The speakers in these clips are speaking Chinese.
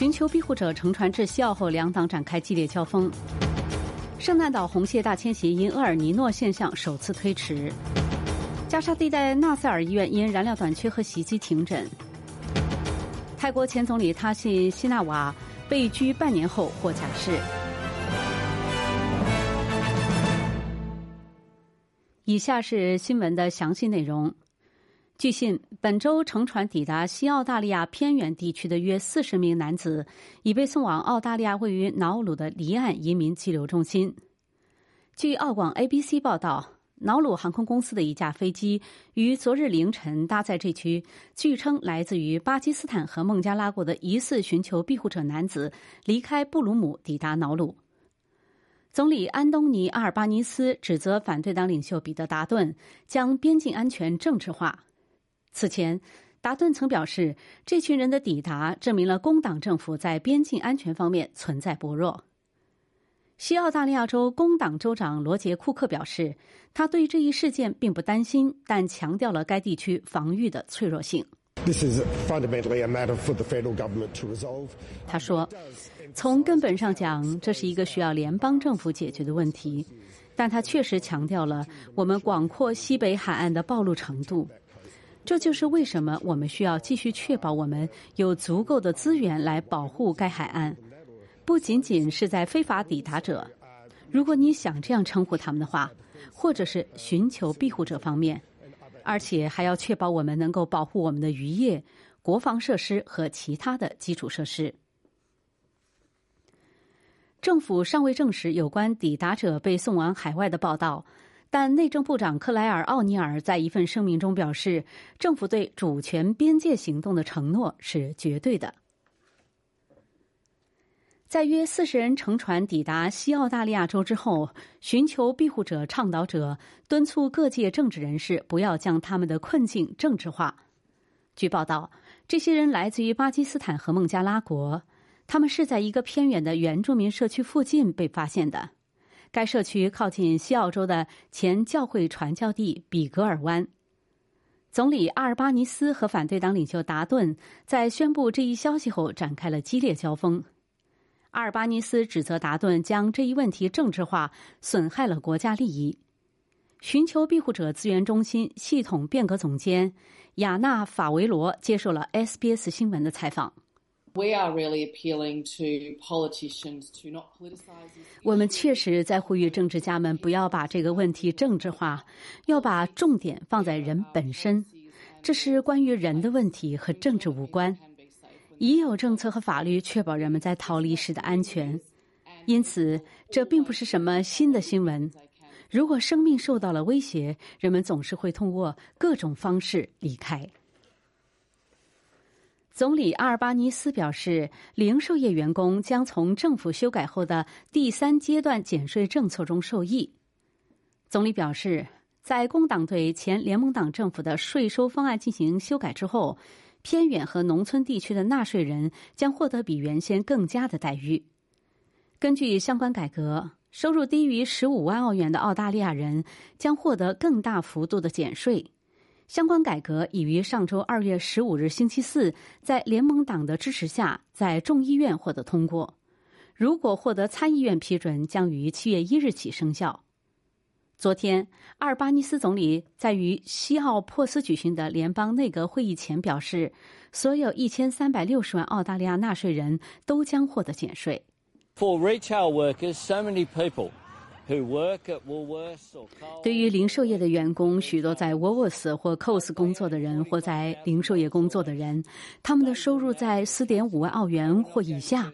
寻求庇护者乘船至西澳后，两党展开激烈交锋。圣诞岛红蟹大迁徙因厄尔尼诺现象首次推迟。加沙地带纳赛尔医院因燃料短缺和袭击停诊。泰国前总理他信希纳瓦被拘半年后获假释。以下是新闻的详细内容。据信，本周乘船抵达西澳大利亚偏远地区的约四十名男子已被送往澳大利亚位于瑙鲁的离岸移民拘留中心。据澳广 ABC 报道，瑙鲁航空公司的一架飞机于昨日凌晨搭载这区据称来自于巴基斯坦和孟加拉国的疑似寻求庇护者男子离开布鲁姆，抵达瑙鲁。总理安东尼·阿尔巴尼斯指责反对党领袖彼得·达顿将边境安全政治化。此前，达顿曾表示，这群人的抵达证明了工党政府在边境安全方面存在薄弱。西澳大利亚州工党州长罗杰·库克表示，他对这一事件并不担心，但强调了该地区防御的脆弱性。他说：“从根本上讲，这是一个需要联邦政府解决的问题，但他确实强调了我们广阔西北海岸的暴露程度。”这就是为什么我们需要继续确保我们有足够的资源来保护该海岸，不仅仅是在非法抵达者，如果你想这样称呼他们的话，或者是寻求庇护者方面，而且还要确保我们能够保护我们的渔业、国防设施和其他的基础设施。政府尚未证实有关抵达者被送往海外的报道。但内政部长克莱尔·奥尼尔在一份声明中表示，政府对主权边界行动的承诺是绝对的。在约四十人乘船抵达西澳大利亚州之后，寻求庇护者倡导者敦促各界政治人士不要将他们的困境政治化。据报道，这些人来自于巴基斯坦和孟加拉国，他们是在一个偏远的原住民社区附近被发现的。该社区靠近西澳洲的前教会传教地比格尔湾。总理阿尔巴尼斯和反对党领袖达顿在宣布这一消息后展开了激烈交锋。阿尔巴尼斯指责达顿将这一问题政治化，损害了国家利益。寻求庇护者资源中心系统变革总监亚纳法维罗接受了 SBS 新闻的采访。We are really appealing to politicians to not politicize. 我们确实在呼吁政治家们不要把这个问题政治化，要把重点放在人本身。这是关于人的问题，和政治无关。已有政策和法律确保人们在逃离时的安全，因此这并不是什么新的新闻。如果生命受到了威胁，人们总是会通过各种方式离开。总理阿尔巴尼斯表示，零售业员工将从政府修改后的第三阶段减税政策中受益。总理表示，在工党对前联盟党政府的税收方案进行修改之后，偏远和农村地区的纳税人将获得比原先更佳的待遇。根据相关改革，收入低于十五万澳元的澳大利亚人将获得更大幅度的减税。相关改革已于上周二月十五日星期四，在联盟党的支持下，在众议院获得通过。如果获得参议院批准，将于七月一日起生效。昨天，阿尔巴尼斯总理在于西奥珀斯举行的联邦内阁会议前表示，所有一千三百六十万澳大利亚纳税人都将获得减税。For retail workers, so many people. 对于零售业的员工，许多在 Woolworths 或 c o s 工作的人，或在零售业工作的人，他们的收入在四点五万澳元或以下，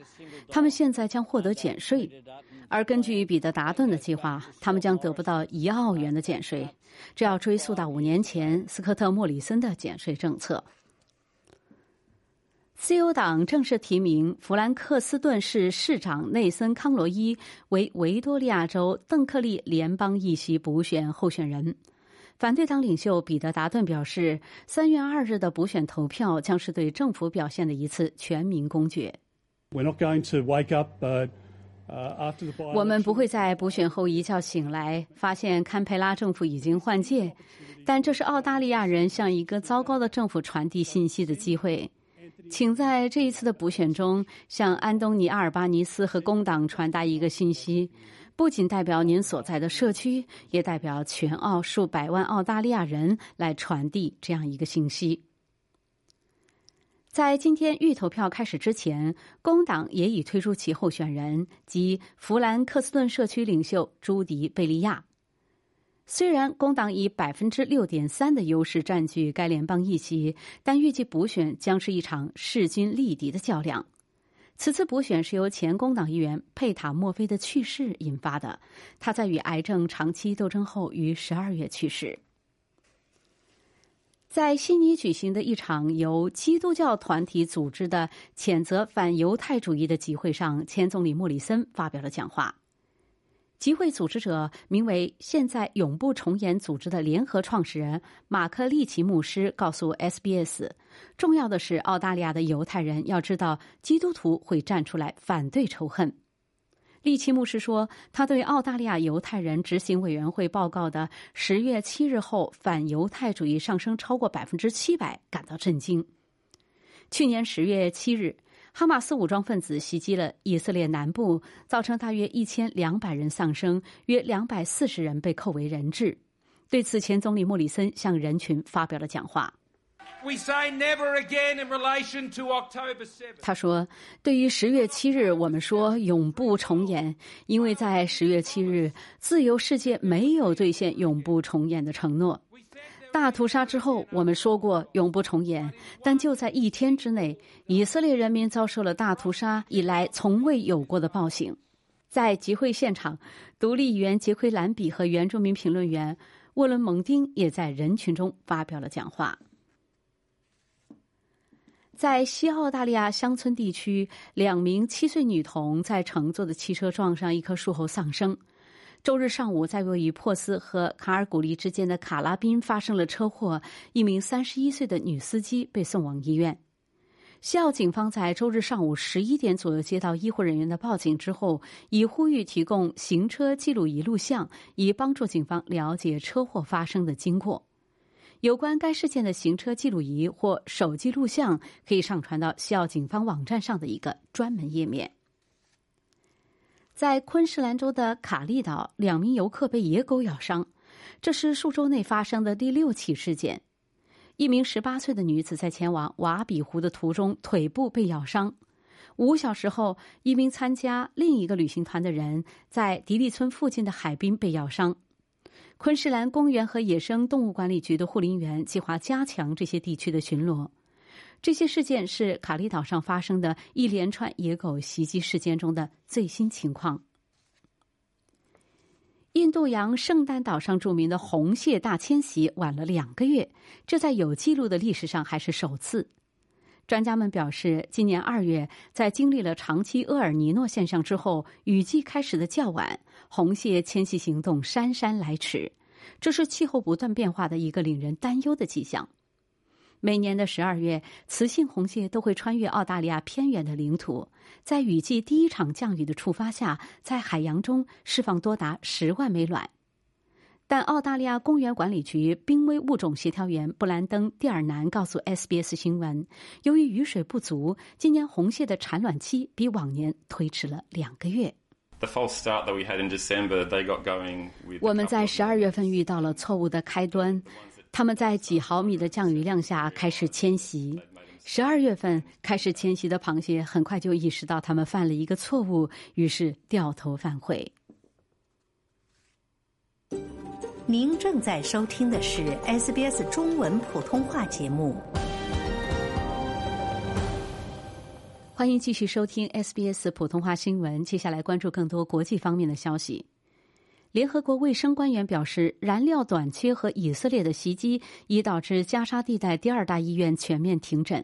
他们现在将获得减税。而根据彼得·达顿的计划，他们将得不到一澳元的减税。这要追溯到五年前斯科特·莫里森的减税政策。自由党正式提名弗兰克斯顿市市长内森·康罗伊为维多利亚州邓克利联邦议席补选候选人。反对党领袖彼得·达顿表示，三月二日的补选投票将是对政府表现的一次全民公决。We're not going to wake up, uh... 我们不会在补选后一觉醒来，发现堪培拉政府已经换届，但这是澳大利亚人向一个糟糕的政府传递信息的机会。请在这一次的补选中向安东尼·阿尔巴尼斯和工党传达一个信息，不仅代表您所在的社区，也代表全澳数百万澳大利亚人来传递这样一个信息。在今天预投票开始之前，工党也已推出其候选人，即弗兰克斯顿社区领袖朱迪·贝利亚。虽然工党以百分之六点三的优势占据该联邦议席，但预计补选将是一场势均力敌的较量。此次补选是由前工党议员佩塔·墨菲的去世引发的，他在与癌症长期斗争后于十二月去世。在悉尼举行的一场由基督教团体组织的谴责反犹太主义的集会上，前总理莫里森发表了讲话。集会组织者名为“现在永不重演”组织的联合创始人马克·利奇牧师告诉 SBS：“ 重要的是，澳大利亚的犹太人要知道，基督徒会站出来反对仇恨。”利奇牧师说：“他对澳大利亚犹太人执行委员会报告的十月七日后反犹太主义上升超过百分之七百感到震惊。去年十月七日。”哈马斯武装分子袭击了以色列南部，造成大约一千两百人丧生，约两百四十人被扣为人质。对此前总理莫里森向人群发表了讲话。他说：“对于十月七日，我们说永不重演，因为在十月七日，自由世界没有兑现永不重演的承诺。”大屠杀之后，我们说过永不重演，但就在一天之内，以色列人民遭受了大屠杀以来从未有过的暴行。在集会现场，独立议员杰奎·兰比和原住民评论员沃伦·蒙丁也在人群中发表了讲话。在西澳大利亚乡村地区，两名七岁女童在乘坐的汽车撞上一棵树后丧生。周日上午，在位于珀斯和卡尔古利之间的卡拉宾发生了车祸，一名三十一岁的女司机被送往医院。西澳警方在周日上午十一点左右接到医护人员的报警之后，已呼吁提供行车记录仪录像，以帮助警方了解车祸发生的经过。有关该事件的行车记录仪或手机录像，可以上传到西澳警方网站上的一个专门页面。在昆士兰州的卡利岛，两名游客被野狗咬伤，这是数周内发生的第六起事件。一名十八岁的女子在前往瓦比湖的途中腿部被咬伤。五小时后，一名参加另一个旅行团的人在迪利村附近的海滨被咬伤。昆士兰公园和野生动物管理局的护林员计划加强这些地区的巡逻。这些事件是卡利岛上发生的一连串野狗袭击事件中的最新情况。印度洋圣诞岛上著名的红蟹大迁徙晚了两个月，这在有记录的历史上还是首次。专家们表示，今年二月，在经历了长期厄尔尼诺现象之后，雨季开始的较晚，红蟹迁徙行动姗姗来迟，这是气候不断变化的一个令人担忧的迹象。每年的十二月，雌性红蟹都会穿越澳大利亚偏远的领土，在雨季第一场降雨的触发下，在海洋中释放多达十万枚卵。但澳大利亚公园管理局濒危物种协调员布兰登·蒂尔南告诉 SBS 新闻，由于雨水不足，今年红蟹的产卵期比往年推迟了两个月。我们在十二月份遇到了错误的开端。他们在几毫米的降雨量下开始迁徙。十二月份开始迁徙的螃蟹很快就意识到他们犯了一个错误，于是掉头返回。您正在收听的是 SBS 中文普通话节目。欢迎继续收听 SBS 普通话新闻。接下来关注更多国际方面的消息。联合国卫生官员表示，燃料短缺和以色列的袭击已导致加沙地带第二大医院全面停诊。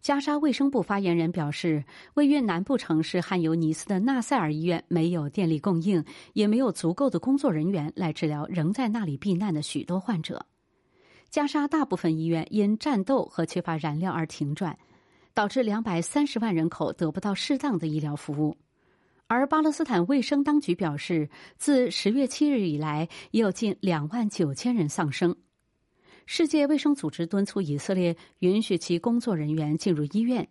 加沙卫生部发言人表示，位于南部城市汉尤尼斯的纳赛尔医院没有电力供应，也没有足够的工作人员来治疗仍在那里避难的许多患者。加沙大部分医院因战斗和缺乏燃料而停转，导致两百三十万人口得不到适当的医疗服务。而巴勒斯坦卫生当局表示，自十月七日以来，已有近两万九千人丧生。世界卫生组织敦促以色列允许其工作人员进入医院，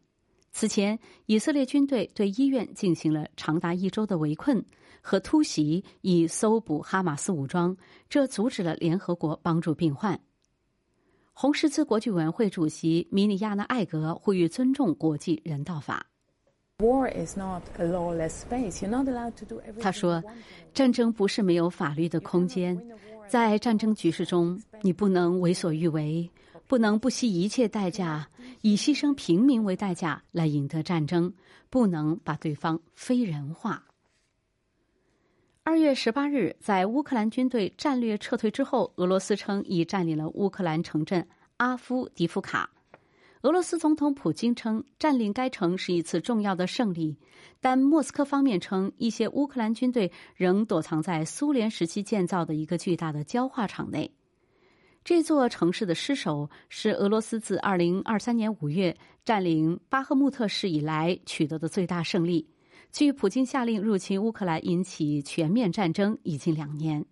此前，以色列军队对医院进行了长达一周的围困和突袭，以搜捕哈马斯武装，这阻止了联合国帮助病患。红十字国际委员会主席米里亚纳·艾格呼吁尊重国际人道法。他说：“战争不是没有法律的空间，在战争局势中，你不能为所欲为。”不能不惜一切代价，以牺牲平民为代价来赢得战争，不能把对方非人化。二月十八日，在乌克兰军队战略撤退之后，俄罗斯称已占领了乌克兰城镇阿夫迪夫卡。俄罗斯总统普京称，占领该城是一次重要的胜利，但莫斯科方面称，一些乌克兰军队仍躲藏在苏联时期建造的一个巨大的焦化厂内。这座城市的失守是俄罗斯自二零二三年五月占领巴赫穆特市以来取得的最大胜利。距普京下令入侵乌克兰引起全面战争已经两年。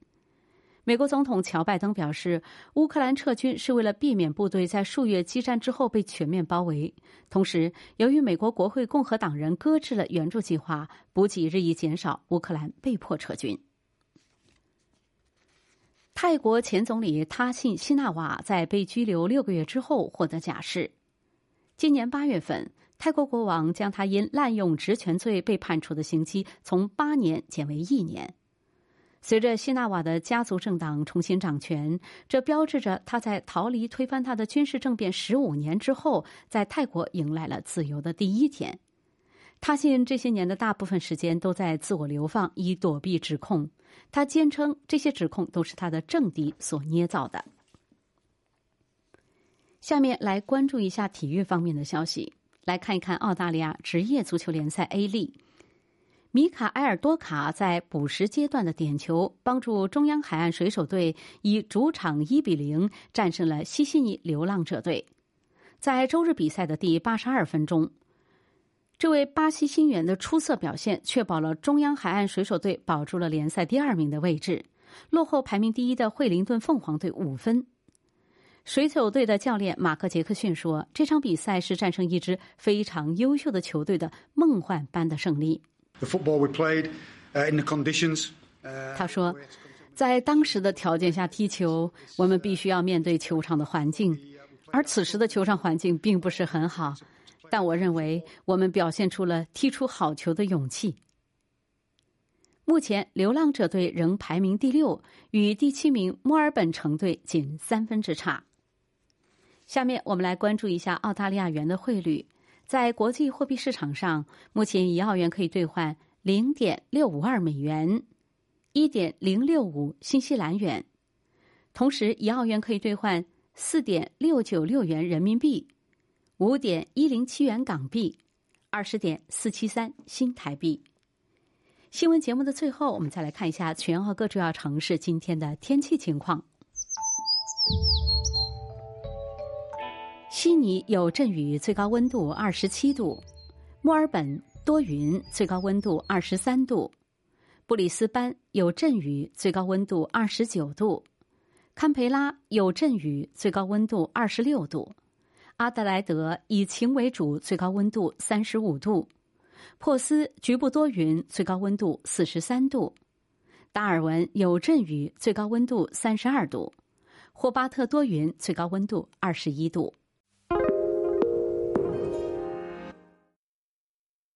美国总统乔拜登表示，乌克兰撤军是为了避免部队在数月激战之后被全面包围。同时，由于美国国会共和党人搁置了援助计划，补给日益减少，乌克兰被迫撤军。泰国前总理他信辛纳瓦在被拘留六个月之后获得假释。今年八月份，泰国国王将他因滥用职权罪被判处的刑期从八年减为一年。随着希纳瓦的家族政党重新掌权，这标志着他在逃离推翻他的军事政变十五年之后，在泰国迎来了自由的第一天。他信这些年的大部分时间都在自我流放，以躲避指控。他坚称这些指控都是他的政敌所捏造的。下面来关注一下体育方面的消息，来看一看澳大利亚职业足球联赛 A 利，米卡埃尔多卡在补时阶段的点球，帮助中央海岸水手队以主场一比零战胜了西悉尼流浪者队。在周日比赛的第八十二分钟。这位巴西新援的出色表现，确保了中央海岸水手队保住了联赛第二名的位置，落后排名第一的惠灵顿凤凰队五分。水手队的教练马克杰克逊说：“这场比赛是战胜一支非常优秀的球队的梦幻般的胜利。”他说：“在当时的条件下踢球，我们必须要面对球场的环境，而此时的球场环境并不是很好。”但我认为我们表现出了踢出好球的勇气。目前，流浪者队仍排名第六，与第七名墨尔本城队仅三分之差。下面我们来关注一下澳大利亚元的汇率。在国际货币市场上，目前一澳元可以兑换零点六五二美元，一点零六五新西兰元。同时，一澳元可以兑换四点六九六元人民币。五点一零七元港币，二十点四七三新台币。新闻节目的最后，我们再来看一下全澳各主要城市今天的天气情况。悉尼有阵雨，最高温度二十七度；墨尔本多云，最高温度二十三度；布里斯班有阵雨，最高温度二十九度；堪培拉有阵雨，最高温度二十六度。阿德莱德以晴为主，最高温度三十五度；珀斯局部多云，最高温度四十三度；达尔文有阵雨，最高温度三十二度；霍巴特多云，最高温度二十一度。